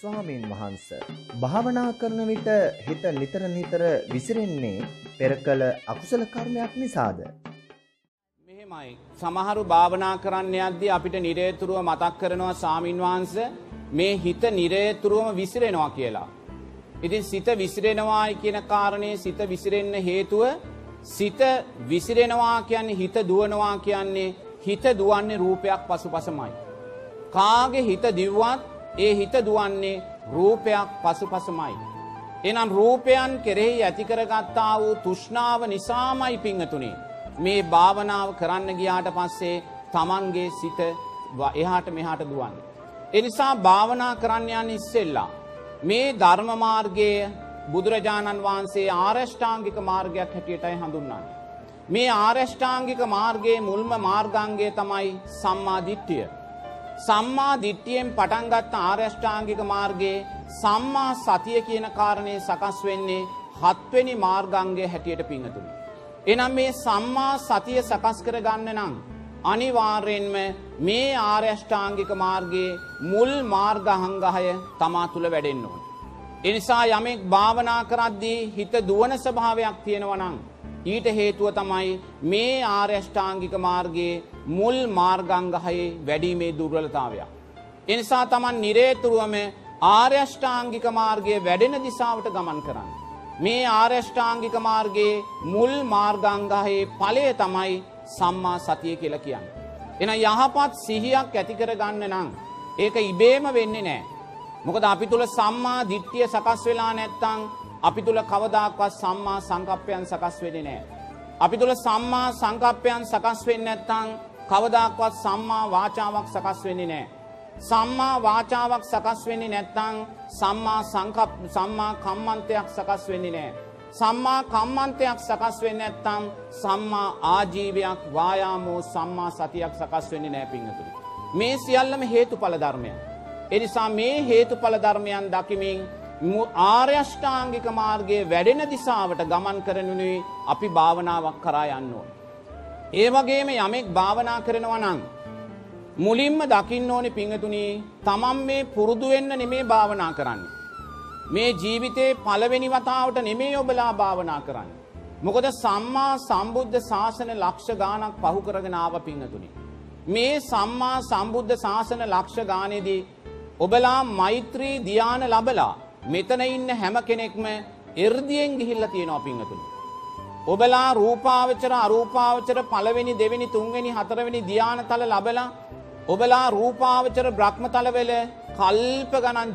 ස්වාමීන් වහන්ස භාවනා කරන විට හිත නිතර නිතර විසිරෙන්නේ පෙර කළ අකුසල කර්මයක් නිසාද? මෙහෙමයි. සමහරු භාවනා කරන්න යද්දී අපිට නිරේතුරුව මතක් කරනවා සාමින් වහන්සේ මේ හිත නිරේතුරුවම විසිරෙනවා කියලා. ඉතින් සිත විසිරෙනවායි කියන කාරණේ සිත විසිරෙන්න හේතුව සිත විසිරෙනවා කියන්නේ හිත දුවනවා කියන්නේ හිත දුවන්නේ රූපයක් පසුපසමයි. කාගේ හිත දිව්වත් ඒ හිත දුවන්නේ රූපයක් පසුපසමයි. එනම් රූපයන් කෙරෙහි ඇතිකරගත්තා වූ තුෂ්ණාව නිසාමයි පිංහතුනේ. මේ භාවනාව කරන්න ගියාට පස්සේ තමන්ගේ සිත එහාට මෙහාට දුවන්න. එනිසා භාවනා කරන්න යන්න ඉස්සෙල්ලා. මේ ධර්මමාර්ගය බුදුරජාණන් වහන්සේ ආරෂ්ඨාංගික මාර්ගයක් හැටියටයි හඳුන්වන්නේ. මේ ආරෂ්ඨාංගික මාර්ගයේ මුල්ම මාර්ගාංගය තමයි සම්මාධිට්ඨිය. සම්මා දිට්ඨියෙන් පටන්ගත්ත ආරෂ්ඨාංගික මාර්ගයේ සම්මා සතිය කියන කාරණය සකස් වෙන්නේ හත්වෙනි මාර්ගංගය හැටියට පිංහතුනි. එනම් මේ සම්මා සතිය සකස් කර ගන්න නම්. අනිවාර්යෙන්ම මේ ආර්යෂ්ඨාංගික මාර්ගයේ මුල් මාර්ගහංගහය තමා තුළ වැඩෙන්න්න ඕන. එනිසා යමෙක් භාවනා කරද්දී හිත දුවන ස්භාවයක් තියෙනවනං. ඊට හේතුව තමයි මේ ආර්යෂ්ඨාංගික මාර්ගයේ මුල් මාර්ගංගහයේ වැඩීමේ දුර්වලතාවයක්. එනිසා තමන් නිරේතුරුවම ආර්යෂ්ඨාංගික මාර්ගය වැඩෙන දිසාවට ගමන් කරන්න. මේ ආර්යෂ්ඨාංගික මාර්ගයේ මුල් මාර්ගංගහයේ ඵලය තමයි සම්මා සතිය කියලා කියන්න. එන යහපත් සිහියක් ඇතිකර ගන්න නම් ඒක ඉබේම වෙන්නේ නෑ. මොකද අපි තුළ සම්මා දිට්ටිය සකස් වෙලා නැත්තං අපි තුළ කවදක්වත් සම්මා සංකප්පයන් සකස් වෙන නෑ. අපි තුළ සම්මා සංකප්පයන් සකස් වෙන්න නැත්තං කවදක්වත් සම්මා වාචාවක් සකස් වෙන්නේ නෑ. සම්මා වාචාවක් සකස් වෙන්නේ නැත්තං සම්මා සංකප් සම්මා කම්මන්තයක් සකස් වෙන්නේ නෑ. සම්මා කම්මන්තයක් සකස් වෙන්න ඇත්තම් සම්මා ආජීවයක් වායාමෝ සම්මා සතියක් සකස් වෙන්නේ නෑ පිංහතුරි. මේ සියල්ලම හේතු පල ධර්මය. එනිසා මේ හේතු පල ධර්මයන් දකිමින් ආර්යෂ්ඨාංගික මාර්ගයේ වැඩෙන දිසාවට ගමන් කරනුනේ අපි භාවනාවක් කරා යන්න ඕන. ඒ වගේම යමෙක් භාවනා කරනවා නං. මුලින්ම දකින්න ඕනි පිංහතුනී තමන් මේ පුරුදුවෙන්න නෙමේ භාවනා කරන්නේ. මේ ජීවිතේ පළවෙනි වතාවට නෙමේ ඔබලා භාවනා කරන්න. මොකද සම්මා සම්බුද්ධ ශාසන ලක්ෂ ගානක් පහු කරගෙන ආව පිංහතුනි. මේ සම්මා සම්බුද්ධ ශාසන ලක්ෂ ගානයේදී ඔබලා මෛත්‍රී ධ්‍යාන ලබලා මෙතන ඉන්න හැම කෙනෙක්ම එර්දියෙන් ගිහිල්ල තියෙනවා පිංහතුනි. ඔබලා රූපාවචර අරූපාවචර පළවෙනි දෙවෙනි තුන්වෙනි හතරවෙනි ධ්‍යාන තල ලබලා ඔබලා රූපාවචර බ්‍රහ්මතලවෙල කල්ප ගණන්